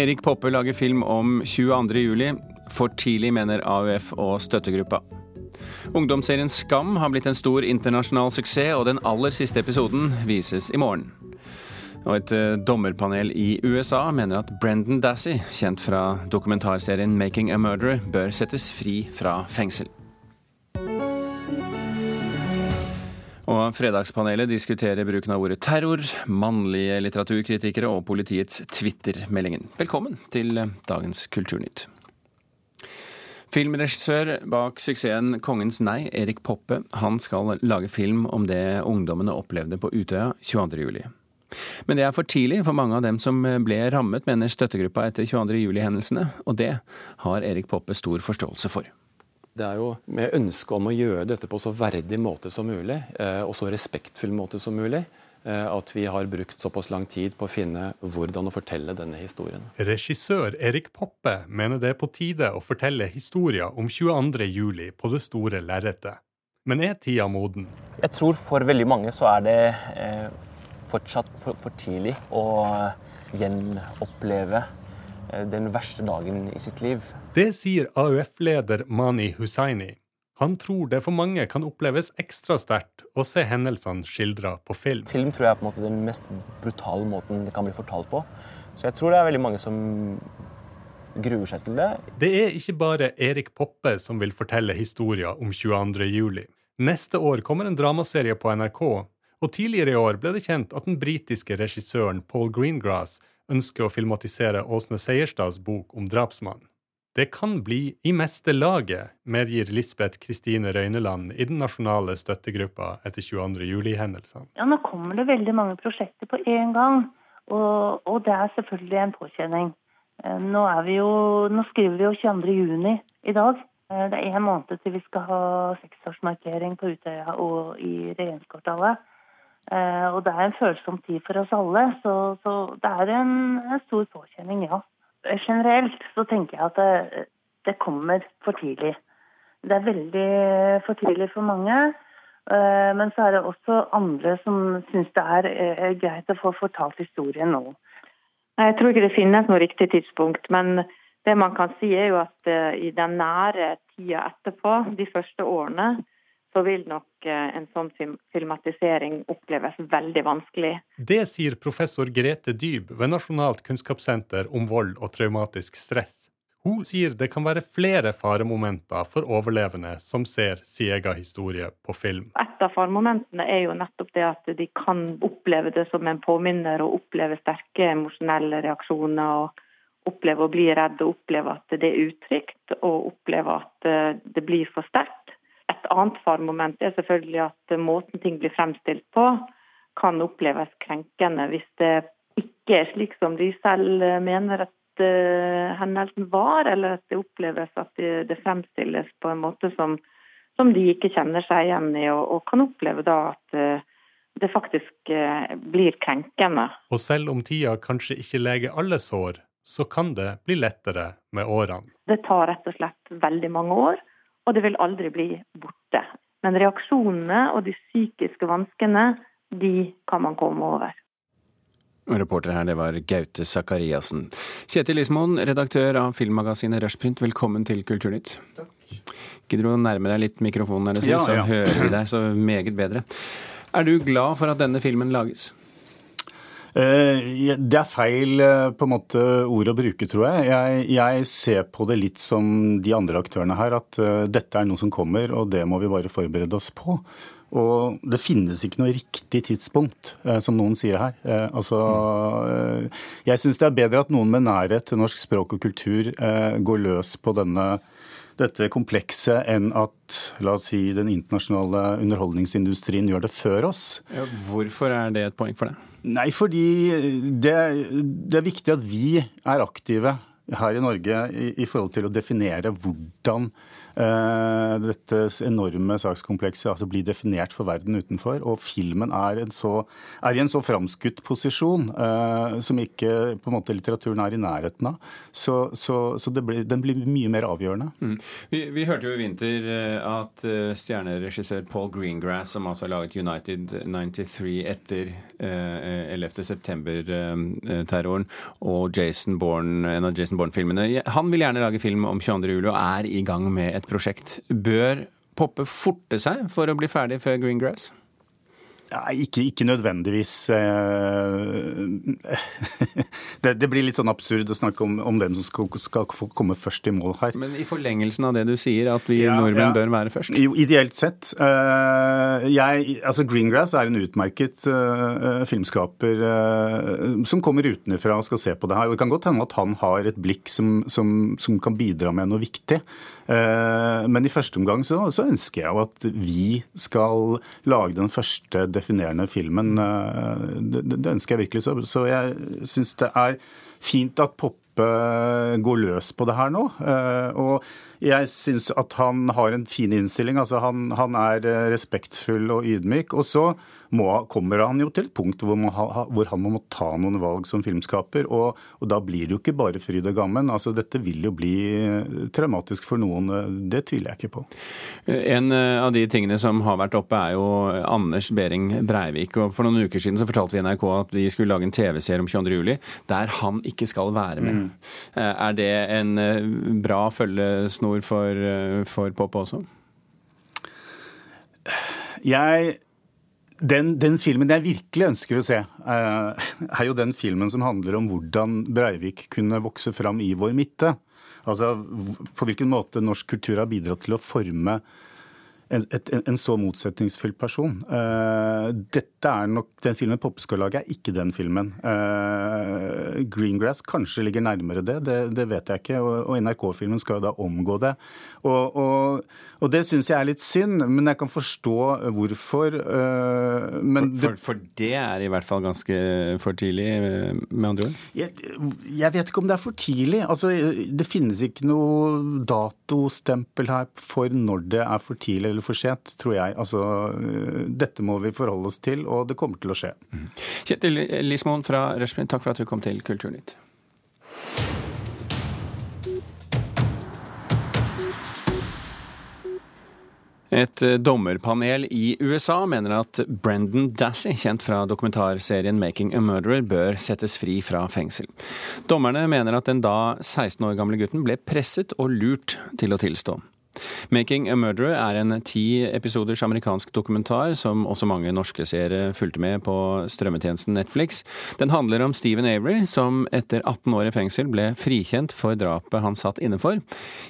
Erik Poppe lager film om 22.07. For tidlig, mener AUF og støttegruppa. Ungdomsserien Skam har blitt en stor internasjonal suksess, og den aller siste episoden vises i morgen. Og et eh, dommerpanel i USA mener at Brendan Dassey, kjent fra dokumentarserien 'Making a Murderer', bør settes fri fra fengsel. Og Fredagspanelet diskuterer bruken av ordet terror, mannlige litteraturkritikere og politiets Twitter-meldingen. Velkommen til dagens Kulturnytt. Filmregissør bak suksessen 'Kongens nei', Erik Poppe, han skal lage film om det ungdommene opplevde på Utøya 22.07. Men det er for tidlig for mange av dem som ble rammet, mener støttegruppa etter 22.07-hendelsene, og det har Erik Poppe stor forståelse for. Det er jo med ønske om å gjøre dette på så verdig måte som mulig, eh, og så respektfull måte som mulig, eh, at vi har brukt såpass lang tid på å finne hvordan å fortelle denne historien. Regissør Erik Poppe mener det er på tide å fortelle historier om 22.07 på det store lerretet. Men er tida moden? Jeg tror for veldig mange så er det eh, fortsatt for, for tidlig å gjenoppleve den verste dagen i sitt liv. Det sier AUF-leder Mani Hussaini. Han tror det for mange kan oppleves ekstra sterkt å se hendelsene skildra på film. Film tror jeg er på en måte den mest brutale måten det kan bli fortalt på. Så jeg tror det er veldig mange som gruer seg til det. Det er ikke bare Erik Poppe som vil fortelle historien om 22.07. Neste år kommer en dramaserie på NRK, og tidligere i år ble det kjent at den britiske regissøren Paul Greengrass ønsker å filmatisere Åsne Seierstads bok om drapsmannen. Det kan bli i meste laget, medgir Lisbeth Kristine Røyneland i den nasjonale støttegruppa etter 22. juli-hendelsene. Ja, nå kommer det veldig mange prosjekter på én gang, og, og, det er selvfølgelig en påkjenning. Eh, nå, jo, nå skriver vi jo 22. juni i dag. Eh, det er en måned til vi skal ha seksårsmarkering på Utøya og i regjeringskvartalet. Eh, og det er en følsom tid for oss alle, så, så det er en, en, stor påkjenning, ja. Generelt så tenker jeg at det, det, kommer for tidlig. Det er veldig for tidlig for mange. Eh, men så er det også andre som syns det er eh, greit å få fortalt historien nå. Jeg tror ikke det finnes noe riktig tidspunkt, men det man kan si er jo at i den nære tida etterpå, de første årene, så vil nok eh, en sånn filmatisering oppleves veldig vanskelig. Det sier professor Grete Dyb ved Nasjonalt kunnskapssenter om vold og traumatisk stress. Hun sier det kan være flere faremomenter for overlevende som ser sin egen historie på film. Et av faremomentene er jo nettopp det at de kan oppleve det som en påminner og oppleve sterke emosjonelle reaksjoner. og Oppleve å bli redd og oppleve at det er utrygt og oppleve at eh, det blir for sterkt. Et annet faremoment er selvfølgelig at måten ting blir fremstilt på, kan oppleves krenkende hvis det ikke er slik som de selv mener at uh, hendelsen var, eller at det oppleves at det, fremstilles på en måte som, som, de ikke kjenner seg igjen i, og, og kan oppleve da at uh, det faktisk blir krenkende. Og selv om tida kanskje ikke leger alle sår, så kan det bli lettere med årene? Det tar rett og slett veldig mange år og det vil aldri bli borte. Men reaksjonene og de psykiske vanskene, de kan man komme over. Reporter her, det var Gaute Sakariassen. Kjetil Lismoen, redaktør av filmmagasinet Rushprint, velkommen til Kulturnytt. Takk. Gidder du å nærme deg litt mikrofonen, er det ja, så hører vi deg så meget bedre. Er du glad for at denne filmen lages? Eh, det er feil eh, på en måte ord å bruke, tror jeg. jeg. jeg. ser på det litt som de andre aktørene her, at eh, dette er noe som kommer, og det må vi bare forberede oss på. Og det finnes ikke noe riktig tidspunkt, som noen sier her. Altså, jeg syns det er bedre at noen med nærhet til norsk språk og kultur går løs på denne dette komplekset enn at la oss si, den internasjonale underholdningsindustrien gjør det før oss. Ja, hvorfor er det et poeng for det? Nei, fordi det, det er viktig at vi er aktive her i Norge i, i forhold til å definere hvordan dette enorme sakskomplekset altså blir definert for verden utenfor. Og filmen er, så, er i en så framskutt posisjon eh, som ikke på en måte litteraturen er i nærheten av. Så, så, så blir, den blir mye mer avgjørende. Mm. Vi, vi, hørte jo i vinter eh, at uh, stjerneregissør Paul Greengrass, som altså har laget United 93 etter uh, 11.9-terroren, og Jason Bourne, en av Jason Bourne-filmene, han vil gjerne lage film om 22. juli og er i gang med et prosjekt. Bør Poppe forte seg for å bli ferdig før Greengrass? Nei, ikke, ikke, nødvendigvis. Eh, det, det, blir litt sånn absurd å snakke om, om hvem som skal, skal, få komme først i mål her. Men i forlengelsen av det du sier, at vi ja, nordmenn ja. bør være først? Jo, ideelt sett. Eh, jeg, altså Greengrass er en utmerket uh, filmskaper som kommer utenfra og skal se på det her. Det kan godt hende at han har et blikk som, som, som kan bidra med noe viktig. Uh, men i første omgang så, så ønsker jeg jo at vi skal lage den første definerende filmen. Eh, det, det ønsker jeg virkelig. Så, så jeg syns det er fint at Poppe går løs på det her nå. Eh, og jeg syns at han har en fin innstilling. altså Han, han er respektfull og ydmyk. Og så må, kommer han jo til et punkt hvor, ha, hvor, han må ta noen valg som filmskaper. Og, og, da blir det jo ikke bare fryd og gammen. Altså, dette vil jo bli traumatisk for noen. Det tviler jeg ikke på. En eh, av de tingene som har vært oppe, er jo Anders Behring Breivik. og For noen uker siden så fortalte vi NRK at vi skulle lage en TV-serie om 22. juli der han ikke skal være med. Mm. Eh, er det en eh, bra følgesnor for, for Poppe også? Jeg den, den, filmen jeg virkelig ønsker å se, eh, er jo den filmen som handler om hvordan Breivik kunne vokse fram i vår midte. Altså på hvilken måte norsk kultur har bidratt til å forme en, et, en, så motsetningsfull person. Uh, dette er nok Den filmen Poppe skal lage, er ikke den filmen. Uh, Greengrass kanskje ligger nærmere det, det, det vet jeg ikke. Og, og NRK-filmen skal jo da omgå det. Og, og, og det syns jeg er litt synd, men jeg kan forstå hvorfor. Uh, for, for, for, det er i hvert fall ganske for tidlig, med andre ord? Jeg, jeg vet ikke om det er for tidlig. Altså, det finnes ikke noe datostempel her for når det er for tidlig eller for sent, tror jeg. Altså, dette må vi forholde oss til, og det kommer til å skje. Mm. Kjetil Lismoen fra Rushprint, takk for at du kom til Kulturnytt. Et eh, dommerpanel i USA mener at Brendan Dassey, kjent fra dokumentarserien 'Making a Murderer', bør settes fri fra fengsel. Dommerne mener at den da 16 år gamle gutten ble presset og lurt til å tilstå. 'Making a Murderer' er en ti episoders amerikansk dokumentar som også mange norske seere fulgte med på strømmetjenesten Netflix. Den handler om Stephen Avery, som etter 18 år i fengsel ble frikjent for drapet han satt inne for.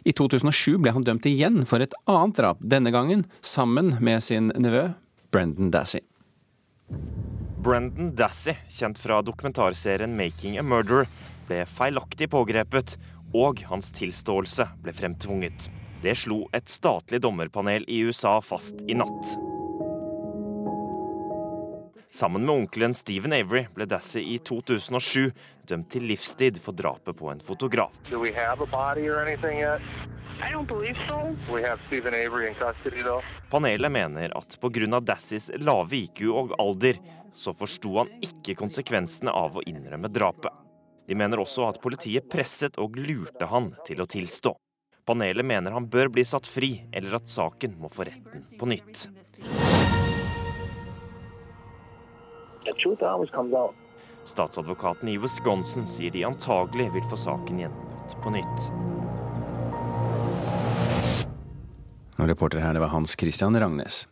I 2007 ble han dømt igjen for et annet drap, denne gangen sammen med sin nevø Brendan Dassey. Brendan Dassey, kjent fra dokumentarserien 'Making a Murderer', ble feilaktig pågrepet, og hans tilståelse ble fremtvunget. Det slo et statlig dommerpanel i USA fast i natt. Sammen med onkelen Stephen Avery ble Dassey i 2007 dømt til livstid for drapet på en fotograf. Panelet mener at pga. Dasseys lave IQ og alder, så forsto han ikke konsekvensene av å innrømme drapet. De mener også at politiet presset og lurte han til å tilstå. Panelet mener han bør bli satt fri, eller at saken må få retten på nytt. Statsadvokaten i Wisconsin sier de antagelig vil få saken gjennomgått på nytt. Og reporter her, det var Hans Christian Rangnes.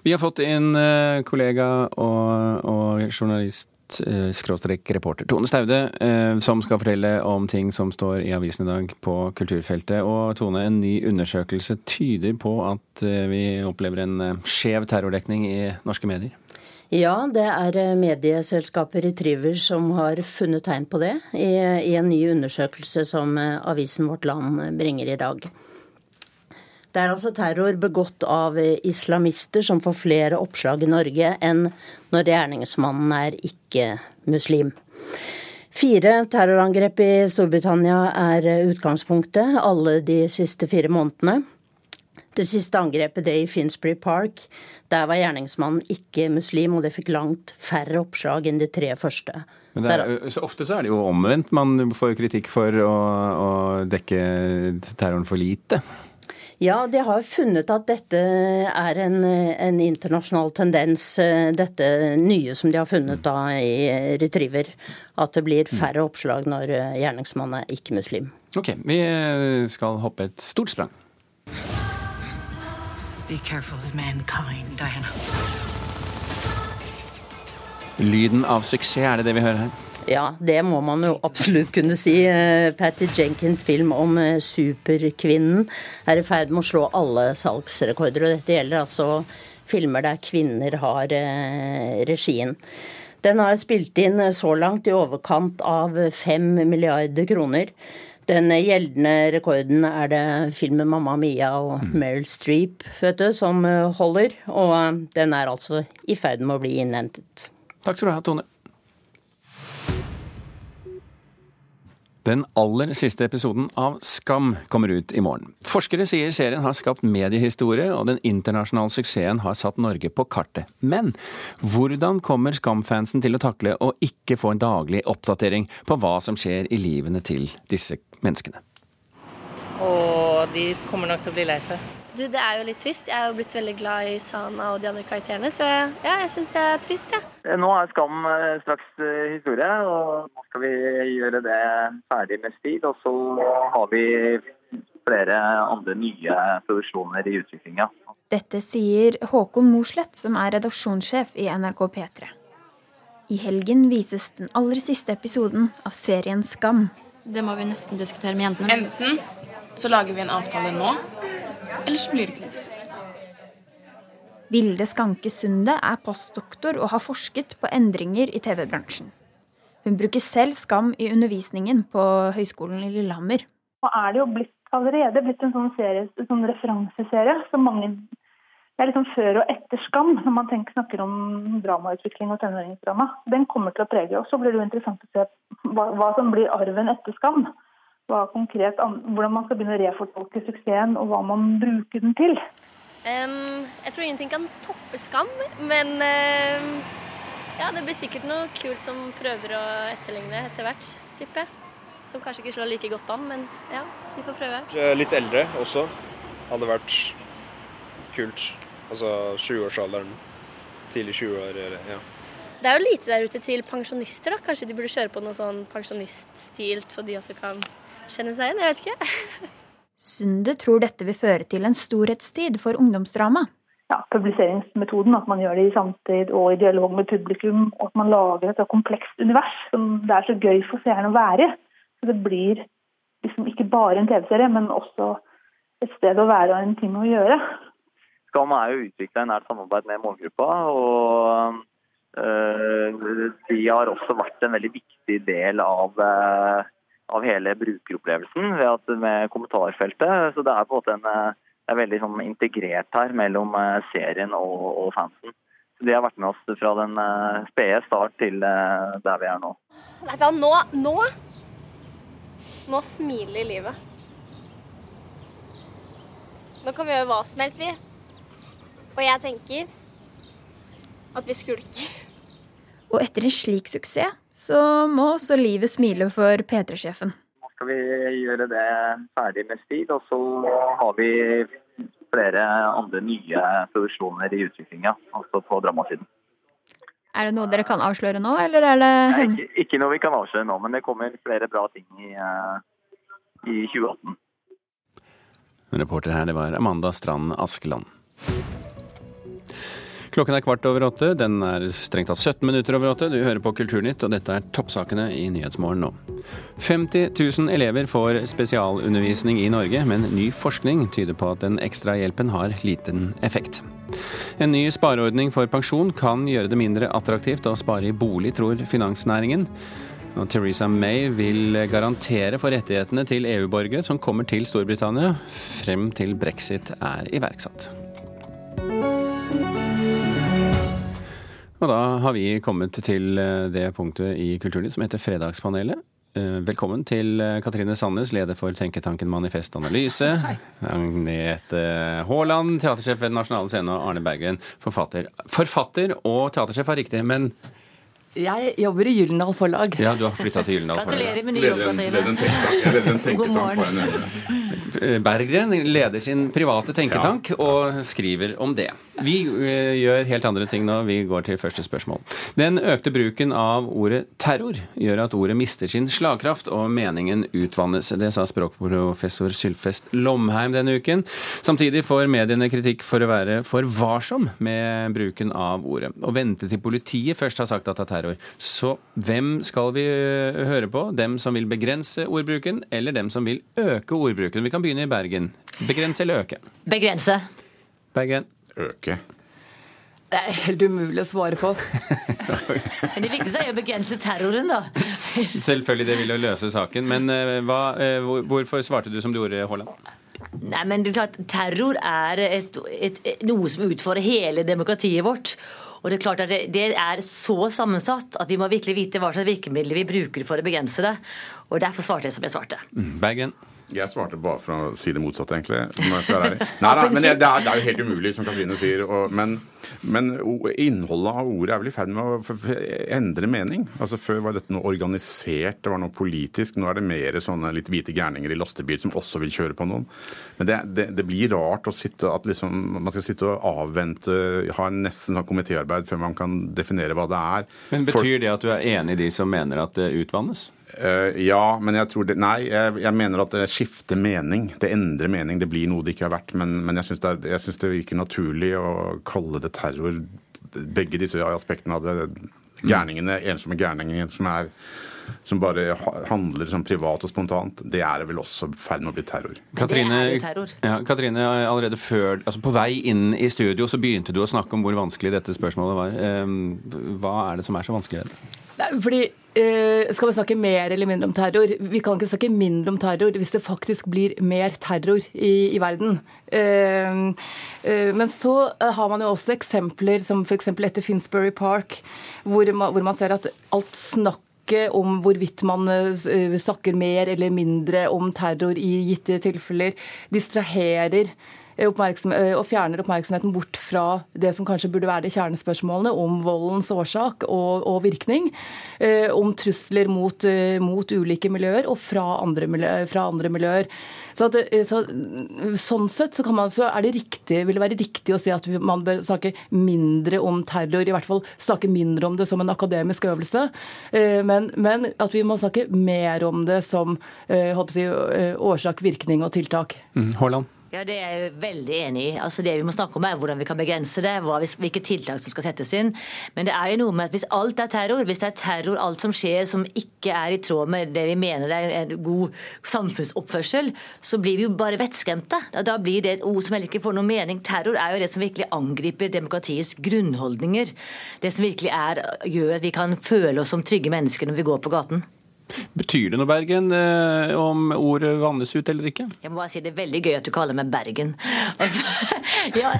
Vi har fått inn eh, kollega og, og journalist reporter Tone Staude, eh, som skal fortelle om ting som står i avisen i dag på kulturfeltet. Og Tone, en ny undersøkelse tyder på at eh, vi opplever en skjev terrordekning i norske medier? Ja, det er medieselskapet Retriever som har funnet tegn på det i en ny undersøkelse som avisen Vårt Land bringer i dag. Det er altså terror begått av islamister som får flere oppslag i Norge enn når gjerningsmannen er ikke-muslim. Fire terrorangrep i Storbritannia er utgangspunktet, alle de siste fire månedene. Det siste angrepet, det i Finsbury Park, der var gjerningsmannen ikke muslim, og det fikk langt færre oppslag enn de tre første. Men er, så Ofte så er det jo omvendt. Man får kritikk for å, å dekke terroren for lite. Ja, de har funnet at dette er en, en, internasjonal tendens, dette nye som de har funnet da i Retriever. At det blir færre oppslag når gjerningsmannen er ikke-muslim. Ok, vi skal hoppe et stort sprang. Be careful of mankind, Diana. Lyden av suksess, er det det vi hører her? Ja, det må man jo absolutt kunne si. Eh, Patty Jenkins' film om eh, superkvinnen er i ferd med å slå alle salgsrekorder. Og dette gjelder altså filmer der kvinner har eh, regien. Den har spilt inn så langt i overkant av fem milliarder kroner. Den gjeldende rekorden er det filmen 'Mamma Mia' og mm. Meryl Streep vet du, som holder. Og den er altså i ferd med å bli innhentet. Takk skal du ha, Tone. Den aller siste episoden av Skam kommer ut i morgen. Forskere sier serien har skapt mediehistorie, og den internasjonale suksessen har satt Norge på kartet. Men hvordan kommer Skam-fansen til å takle å ikke få en daglig oppdatering på hva som skjer i livene til disse menneskene? Og de kommer nok til å bli lei seg. Du, Det er jo litt trist. Jeg er jo blitt veldig glad i Sana og de andre karakterene, så ja, jeg syns det er trist, jeg. Ja. Nå er Skam eh, straks eh, historie, og nå skal vi gjøre det ferdig med stil. Og så har vi flere andre nye produksjoner i utviklinga. Dette sier Håkon Mosleth, som er redaksjonssjef i NRK P3. I helgen vises den aller siste episoden av serien Skam. Det må vi nesten diskutere med jentene. Enten så lager vi en avtale nå, eller så blir det ikke lyst. Vilde Skanke Sunde er postdoktor og har forsket på endringer i TV-bransjen. Hun bruker selv skam i undervisningen på Høgskolen i Lillehammer. Og er det jo blitt, allerede blitt en sånn, serie, en sånn referanseserie som mange det er liksom før og etter Skam, når man tenker, snakker om dramautvikling og tenåringsdrama. Den kommer til å prege oss. Så blir det jo interessant å se hva, hva som blir arven etter Skam konkret, hvordan man skal begynne å refortolke suksessen, og hva man bruker den til. Um, jeg tror ingenting kan toppe Skam, men uh, ja, det blir sikkert noe kult som prøver å etterligne etter hvert, tipper jeg. Som kanskje ikke slår like godt an, men ja, vi får prøve. Litt eldre også hadde vært kult. Altså 20-årsalderen. Tidlig 20-år, ja. Det er jo lite der ute til pensjonister. da. Kanskje de burde kjøre på noe sånn pensjoniststilt, så de også kan kjenne seg igjen. Jeg vet ikke. Sunde tror dette vil føre til en storhetstid for ungdomsdrama. Ja, Publiseringsmetoden, at man gjør det i samtid og i dialog med publikum. Og at man lager et komplekst univers som det er så gøy for seeren å være i. Så det blir liksom ikke bare en TV-serie, men også et sted å være og en ting å gjøre. Skam er jo utvikla i nært samarbeid med målgruppa. og øh, De har også vært en veldig viktig del av øh, av hele brukeropplevelsen ved at med kommentarfeltet. Så det er på en måte en, eh, er veldig sånn integrert her mellom eh, serien og, og, fansen. Så De har vært med oss fra den uh, spede start til der vi er nå. Vet du hva, nå, nå Nå smiler livet. Nå kan vi gjøre hva som helst, vi. Og jeg tenker at vi skulker. Og etter en slik suksess så må også livet smile for P3-sjefen. Nå skal vi gjøre det ferdig med stil, og så har vi flere andre nye produksjoner i utviklinga, altså på dramasiden. Er det noe dere kan avsløre nå, eller er det Nei, ikke, ikke, noe vi kan avsløre nå, men det kommer flere bra ting i, uh, i 2018. Reporter her, det var Amanda Strand Askeland. Klokken er kvart over åtte. Den er strengt tatt 17 minutter over åtte. Du hører på Kulturnytt, og dette er toppsakene i Nyhetsmorgen nå. 50 000 elever får spesialundervisning i Norge, men ny forskning tyder på at den ekstra hjelpen har liten effekt. En ny spareordning for pensjon kan gjøre det mindre attraktivt å spare i bolig, tror finansnæringen. Og Theresa May vil garantere for rettighetene til EU-borgere som kommer til Storbritannia, frem til brexit er iverksatt. Og da har vi kommet til eh, det punktet i Kulturnytt som heter Fredagspanelet. Eh, velkommen til eh, Katrine Sandnes, leder for tenketanken Manifest Analyse. Agnete Haaland, teatersjef ved Nasjonale Scene, og Arne Berggren, forfatter. Forfatter og teatersjef er riktig, men jeg jobber i Gyldendal Forlag. Ja, du har flytta til Gyldendal Forlag. Gratulerer med ny jobb, Katrine. på en Berggren leder sin private tenketank ja. og skriver om det. Vi uh, gjør helt andre ting nå. Vi går til første spørsmål. Den økte bruken av ordet terror gjør at ordet mister sin slagkraft og meningen utvannes. Det sa språkprofessor Sylfest Lomheim denne uken. Samtidig får mediene kritikk for å være for varsom med bruken av ordet. Å vente til politiet først har sagt at det er terror. Så hvem skal vi eh, høre på? Dem som vil begrense ordbruken, eller dem som vil øke ordbruken? Vi kan begynne i Bergen. Begrense eller øke? Begrense. Bergen? Øke. Det er helt umulig å svare på. men det viktigste er jo å begrense terroren, da. Selvfølgelig, det vil jo løse saken. Men uh, hva, uh, hvorfor svarte du som du gjorde, Haaland? Nei, men det er klart, Terror er et, et, et, noe som utfordrer hele demokratiet vårt. Og Det er klart at det, det, er så sammensatt at vi må virkelig vite hva slags virkemidler vi bruker for å begrense det. Og Derfor svarte jeg som jeg svarte. Mm, Bergen? Jeg svarte bare for å si det motsatte, egentlig. Nei, nei, men det, det, er, det, er, jo helt umulig, som Katrine sier. Og, men, men, innholdet av ordet er vel i ferd med å endre mening. Altså Før var dette noe organisert, det var noe politisk. Nå er det mer sånne litt hvite gærninger i lastebil som også vil kjøre på noen. Men det, det blir rart å sitte at liksom, man skal sitte og avvente, ha nesten sånn komitéarbeid før man kan definere hva det er. Men Betyr For, det at du er enig i de som mener at det utvannes? Uh, ja, men jeg tror det Nei, jeg, jeg, mener at det skifter mening. Det endrer mening. Det blir noe det ikke har vært. Men, men jeg syns det, det, virker naturlig å kalle det terror. Begge disse aspektene av det. Gærningene, ensomme gærninger som er som bare handler sånn privat og spontant, det er vel også i ferd med å bli terror. Katrine, ja, Katrine, allerede før, altså på vei inn i studio så begynte du å snakke om hvor vanskelig dette spørsmålet var. Ehm, hva er det som er så vanskelig? Fordi skal vi snakke mer eller mindre om terror? Vi kan ikke snakke mindre om terror hvis det faktisk blir mer terror i, i verden. Uh, uh, men så har man jo også eksempler som f.eks. etter Finsbury Park, hvor man, hvor man ser at alt snakket om hvorvidt man snakker mer eller mindre om terror i gitte tilfeller, distraherer Eh, eh, og fjerner oppmerksomheten bort fra det som kanskje burde være de kjernespørsmålene om voldens årsak og, og virkning, eh, om trusler mot, mot, ulike miljøer og fra andre, miljø, fra andre miljøer. Så, at, så, sånn sett så, man, så det riktig, vil det være riktig å si at man bør snakke mindre om terror, i hvert fall snakke mindre om det som en akademisk øvelse, men, men at vi må snakke mer om det som si, årsak, virkning og tiltak. Mm? Ja, Det er jeg veldig enig i. Altså Det vi må snakke om er hvordan vi kan begrense det, hvilke tiltak som skal settes inn. Men det er jo noe med at hvis alt er terror, hvis det er terror, alt som skjer som ikke er i tråd med det vi mener er en god samfunnsoppførsel, så blir vi jo bare vettskremte. Da blir det et ord som heller ikke får noen mening. Terror er jo det som virkelig angriper demokratiets grunnholdninger. Det som virkelig er, gjør at vi kan føle oss som trygge mennesker når vi går på gaten. Betyr det noe, Bergen, eh, om ordet vannes ut eller ikke? Jeg må bare si Det er veldig gøy at du kaller meg Bergen. Altså, ja,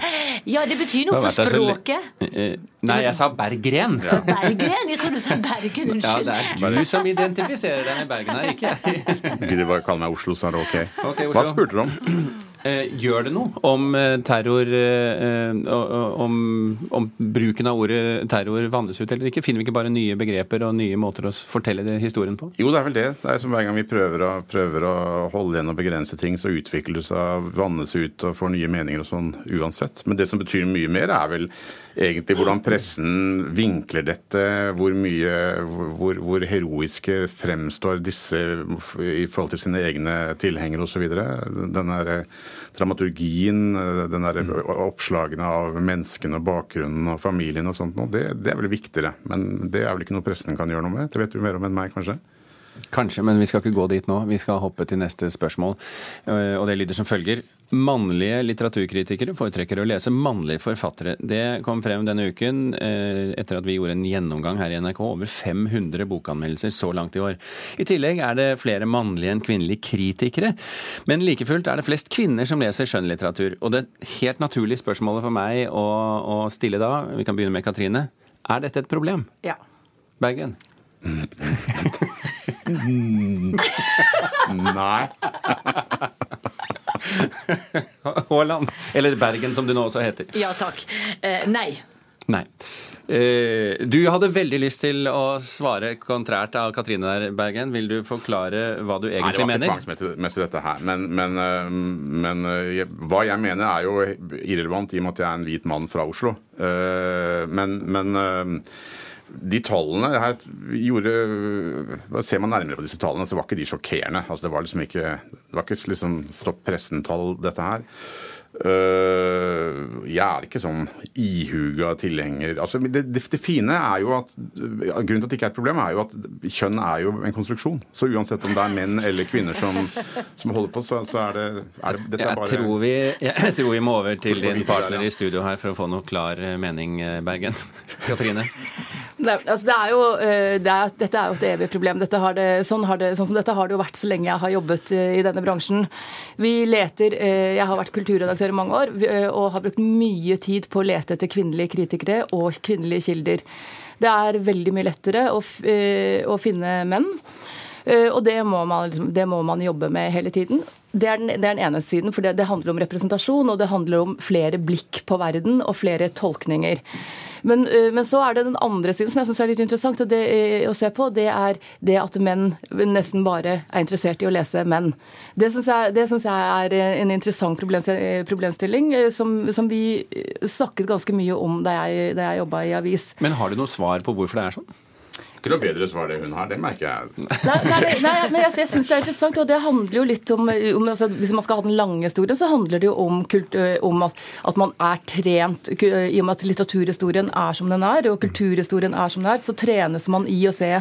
ja, det betyr noe for språket. Eh, nei, jeg sa Berggren. Ja. Berggren? Jeg trodde du sa Bergen. Unnskyld. Ja, det er du som identifiserer deg med Bergen her, ikke jeg. Gidder bare kalle meg Oslo, så er det ok. okay Hva spurte du om? Eh, gjør det noe om eh, terror eh, om, om, bruken av ordet terror vannes ut eller ikke? Finner vi ikke bare nye begreper og nye måter å fortelle historien på? Jo, det er vel det. Det er som hver gang vi prøver å, prøver å holde igjen og begrense ting, så utvikler det seg, vannes ut og får nye meninger og sånn uansett. Men det som betyr mye mer, er vel egentlig hvordan pressen vinkler dette, hvor mye hvor, hvor heroiske fremstår disse i forhold til sine egne tilhengere osv. Den der dramaturgien, den der oppslagene av menneskene og bakgrunnen og familien og sånt, det, det er vel viktigere. Men det er vel ikke noe pressen kan gjøre noe med. Det vet du mer om enn meg, kanskje? Kanskje, men vi skal ikke gå dit nå. Vi skal hoppe til neste spørsmål. Eh, og det lyder som følger. Mannlige litteraturkritikere foretrekker å lese mannlige forfattere. Det kom frem denne uken eh, etter at vi gjorde en gjennomgang her i NRK. Over 500 bokanmeldelser så langt i år. I tillegg er det flere mannlige enn kvinnelige kritikere. Men like fullt er det flest kvinner som leser skjønnlitteratur. Og det helt naturlige spørsmålet for meg å, å stille da, vi kan begynne med Katrine, er dette et problem? Ja. Bergen? Nei. Haaland. Eller Bergen, som du nå også heter. Ja takk. Eh, nei. Nei. Eh, du hadde veldig lyst til å svare kontrært av Katrine der, Bergen. Vil du forklare hva du egentlig mener? Nei, det var ikke tvangsmessig dette her. Men, men, øh, men øh, jeg- hva jeg mener er jo irrelevant i og med at jeg er en hvit mann fra Oslo. Eh, Men, men øh, de tallene her gjorde Ser man nærmere på disse tallene, så var ikke de sjokkerende. Altså, det var liksom ikke det var ikke liksom stopp pressen-tall, dette her. Øh, jeg er ikke sånn ihuga tilhenger altså, det, det, det fine er jo at Grunnen til at det ikke er et problem, er jo at kjønn er jo en konstruksjon. Så uansett om det er menn eller kvinner som, som holder på, så, så er det, er det er Jeg bare tror, vi, jeg tror vi må over til din partner i studio her for å få noe klar eh, mening, eh, Bergen. Katrine? Det, altså det er jo, eh, det er, dette er jo et evig problem. Dette har det, sånn, har det, sånn som dette har det jo vært så lenge jeg har jobbet eh, i denne bransjen. Vi leter, eh, Jeg har vært kulturredaktør i mange år og har brukt mye tid på å lete etter kvinnelige kritikere og kvinnelige kilder. Det er veldig mye lettere å, å finne menn. Og det må, man, liksom, det må man jobbe med hele tiden. Det er den, det er den ene siden, for det, det handler om representasjon, og det handler om flere blikk på verden og flere tolkninger. Men, eh, men så er det den andre siden som jeg syns er litt interessant det, eh, å se på. Det er det at menn nesten bare er interessert i å lese menn. Det syns jeg, jeg er eh, en interessant problemstilling som, som vi snakket ganske mye om da jeg, da jeg jobba i avis. Men har du noe svar på hvorfor det er sånn? Ikke noe bedre svar det hun har, det merker jeg. Nei, nei, nei, men jeg, jeg syns det er interessant, og det handler jo litt om, om altså, Hvis man skal ha den lange historien, så handler det jo om, kult, om at, at man er trent I og med at litteraturhistorien er som den er, og kulturhistorien er som den er, så trenes man i å se,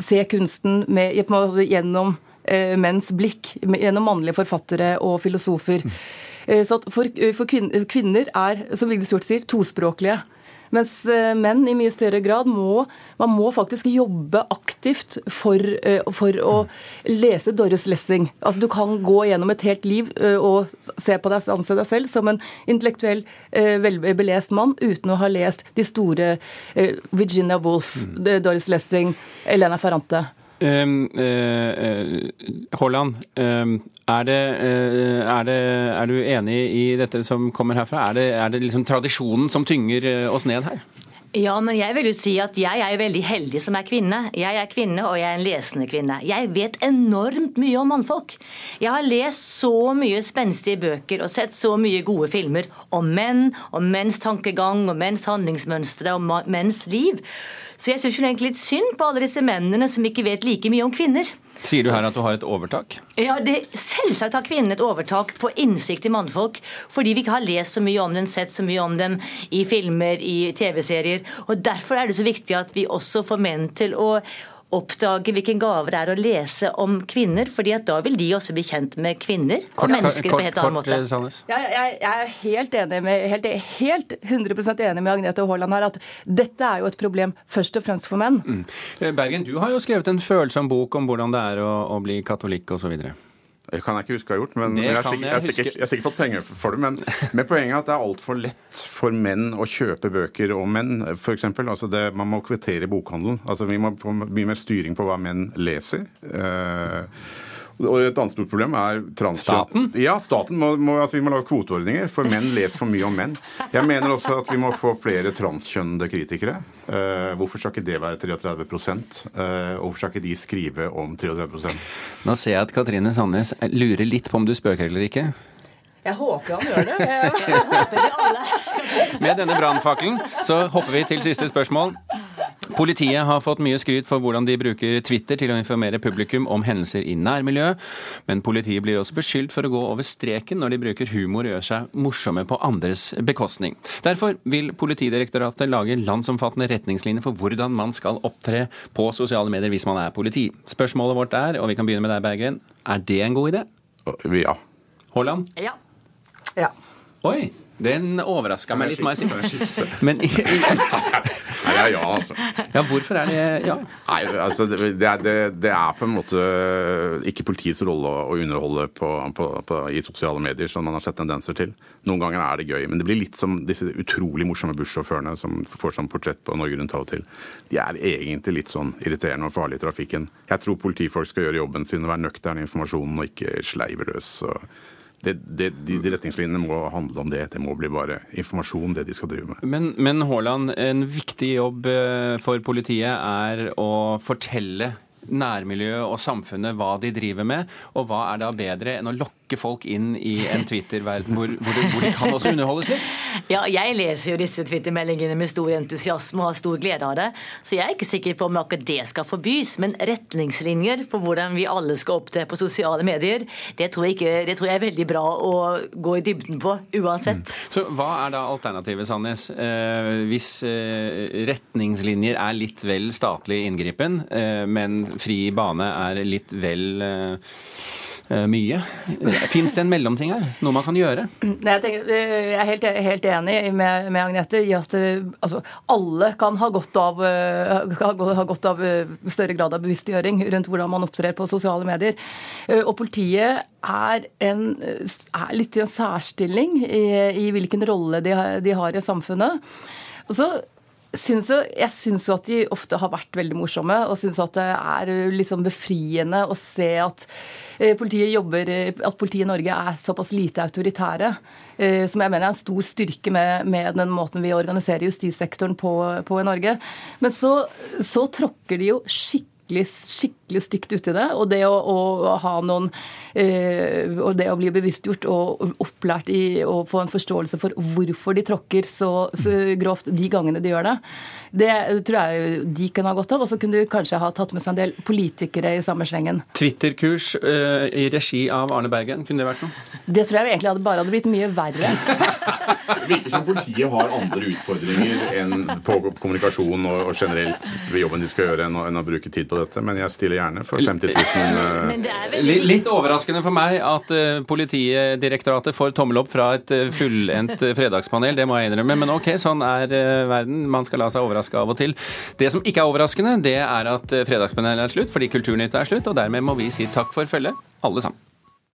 se kunsten med, gjennom menns blikk, gjennom mannlige forfattere og filosofer. Eh, Så for, for kvin- kvinner er, som Vigdis Hjorth sier, tospråklige. Mens eh, menn i mye større grad må man må faktisk jobbe aktivt for, eh, for å lese Doris Lessing. Altså Du kan gå gjennom et helt liv eh, og se på deg, anse deg selv som en intellektuell, velbelest mann uten å ha lest de store Virginia Woolf, eh, Doris Lessing, Elena Ferrante. Um, eh, eh, Haaland, um, er, eh, er, er du enig i dette som kommer herfra? Er det, er det liksom tradisjonen som tynger oss ned her? Ja, men jeg vil jo si at jeg er veldig heldig som er kvinne. Jeg er kvinne, og jeg er en lesende kvinne. Jeg vet enormt mye om mannfolk. Jeg har lest så mye spenstige bøker og sett så mye gode filmer om menn, om menns tankegang, om menns handlingsmønstre, om menns liv. Så jeg syns egentlig litt synd på alle disse mennene som ikke vet like mye om kvinner. Sier du her at du har et overtak? Ja, det, Selvsagt har kvinnen et overtak på innsikt i mannfolk, fordi vi ikke har lest så mye om dem, sett så mye om dem i filmer, i TV-serier. og Derfor er det så viktig at vi også får menn til å oppdage hvilken gave det er å lese om kvinner, fordi at da vil de også bli kjent med kvinner og mennesker på en helt annen måte. eh, Ja, jeg, jeg, jeg er helt enig med, helt, helt 100% enig med Agnete Haaland her at dette er jo et problem først og fremst for menn. Mm. Eh, Bergen, du har jo skrevet en følsom bok om hvordan det er å, å bli katolikk osv. Det kan jeg ikke huske å ha gjort, men jeg har sikkert, jeg har sikkert, jeg har sikkert fått penger for det. Men, men poenget er at det er altfor lett for menn å kjøpe bøker om menn, f.eks. Altså det, man må kvittere bokhandelen. Altså vi må få mye mer styring på hva menn leser. Eh, og et annet stort problem er trans... Staten? Ja, staten må, må, altså vi må lage kvoteordninger, for menn leser for mye om menn. Jeg mener også at vi må få flere transkjønnede kritikere. Uh, hvorfor skal ikke det være 33 uh, Og hvorfor skal ikke de skrive om 33 Nå ser jeg at Katrine Sandnes lurer litt på om du spøker eller ikke. Jeg håper han gjør det. Jeg, håper alle. Med denne brannfakkelen så hopper vi til siste spørsmål. Politiet har fått mye skryt for hvordan de bruker Twitter til å informere publikum om hendelser i nærmiljøet, men politiet blir også beskyldt for å gå over streken når de bruker humor og gjør seg morsomme på andres bekostning. Derfor vil Politidirektoratet lage landsomfattende retningslinjer for hvordan man skal opptre på sosiale medier hvis man er politi. Spørsmålet vårt er, og vi kan begynne med deg, Berggren, er det en god idé? Ja. Haaland? Ja. ja. Oi! Den overraska meg litt, må jeg si. Men Nei, ja, ja, altså. Ja, hvorfor er det ja? Nei, altså, det, det, det, er på en måte ikke politiets rolle å underholde på, på, på, i sosiale medier, som man har sett tendenser til. Noen ganger er det gøy, men det blir litt som disse utrolig morsomme bussjåførene som får sånn portrett på Norge Rundt av og til. De er egentlig litt sånn irriterende og farlige i trafikken. Jeg tror politifolk skal gjøre jobben sin og være nøkterne i informasjonen og ikke sleive løs. og det, det, de, de, retningslinjene må handle om det. Det må bli bare informasjon, det de skal drive med. Men, men Haaland, en viktig jobb eh, for politiet er å fortelle nærmiljøet og samfunnet hva de driver med, og hva er da bedre enn å lokke folk inn i en Twitter-verden hvor, hvor, hvor, de kan også underholdes litt? Ja, jeg leser jo disse Twitter-meldingene med stor entusiasme og har stor glede av det, så jeg er ikke sikker på om akkurat det skal forbys, men retningslinjer for hvordan vi alle skal opptre på sosiale medier, det tror, jeg ikke, det tror jeg er veldig bra å gå i dybden på, uansett. Mm. Så hva er da alternativet, Sandnes? Eh, hvis eh, retningslinjer er litt vel statlig inngripen, eh, men fri bane er litt vel uh, mye. Fins det en mellomting her? Noe man kan gjøre? Jeg, tenker, jeg er helt, helt enig med, med, Agnete i at altså, alle kan ha godt, av, ha godt av større grad av bevisstgjøring rundt hvordan man opptrer på sosiale medier. Og politiet er, en, er litt i en særstilling i, i hvilken rolle de, de har i samfunnet. Altså, Syns jo, jeg syns jo at de ofte har vært veldig morsomme, og syns at det er liksom befriende å se at eh, politiet jobber, at politiet i Norge er såpass lite autoritære. Eh, som jeg mener er en stor styrke med, med den måten vi organiserer justissektoren på, på i Norge. Men så, så tråkker de jo skikkelig skikkelig, skikkelig stygt uti det. Og det å, å ha noen eh, Og det å bli bevisstgjort og opplært i å få en forståelse for hvorfor de tråkker så, så grovt de gangene de gjør det, det tror jeg de kunne ha godt av. Og så kunne du kanskje ha tatt med seg en del politikere i samme slengen. Twitter-kurs uh, i regi av Arne Bergen, kunne det vært noe? Det tror jeg egentlig hadde bare hadde blitt mye verre. det virker som politiet har andre utfordringer enn på kommunikasjon og, og generelt ved jobben de skal gjøre, enn å, enn å, bruke tid på dette. Men jeg stiller gjerne for 50 000. Uh... Litt overraskende for meg at uh, Politidirektoratet får tommel opp fra et fullendt fredagspanel, det må jeg innrømme. Men ok, sånn er verden. Man skal la seg overraske av og til. Det som ikke er overraskende, det er at Fredagspanelet er slutt fordi Kulturnytt er slutt, og dermed må vi si takk for følget, alle sammen.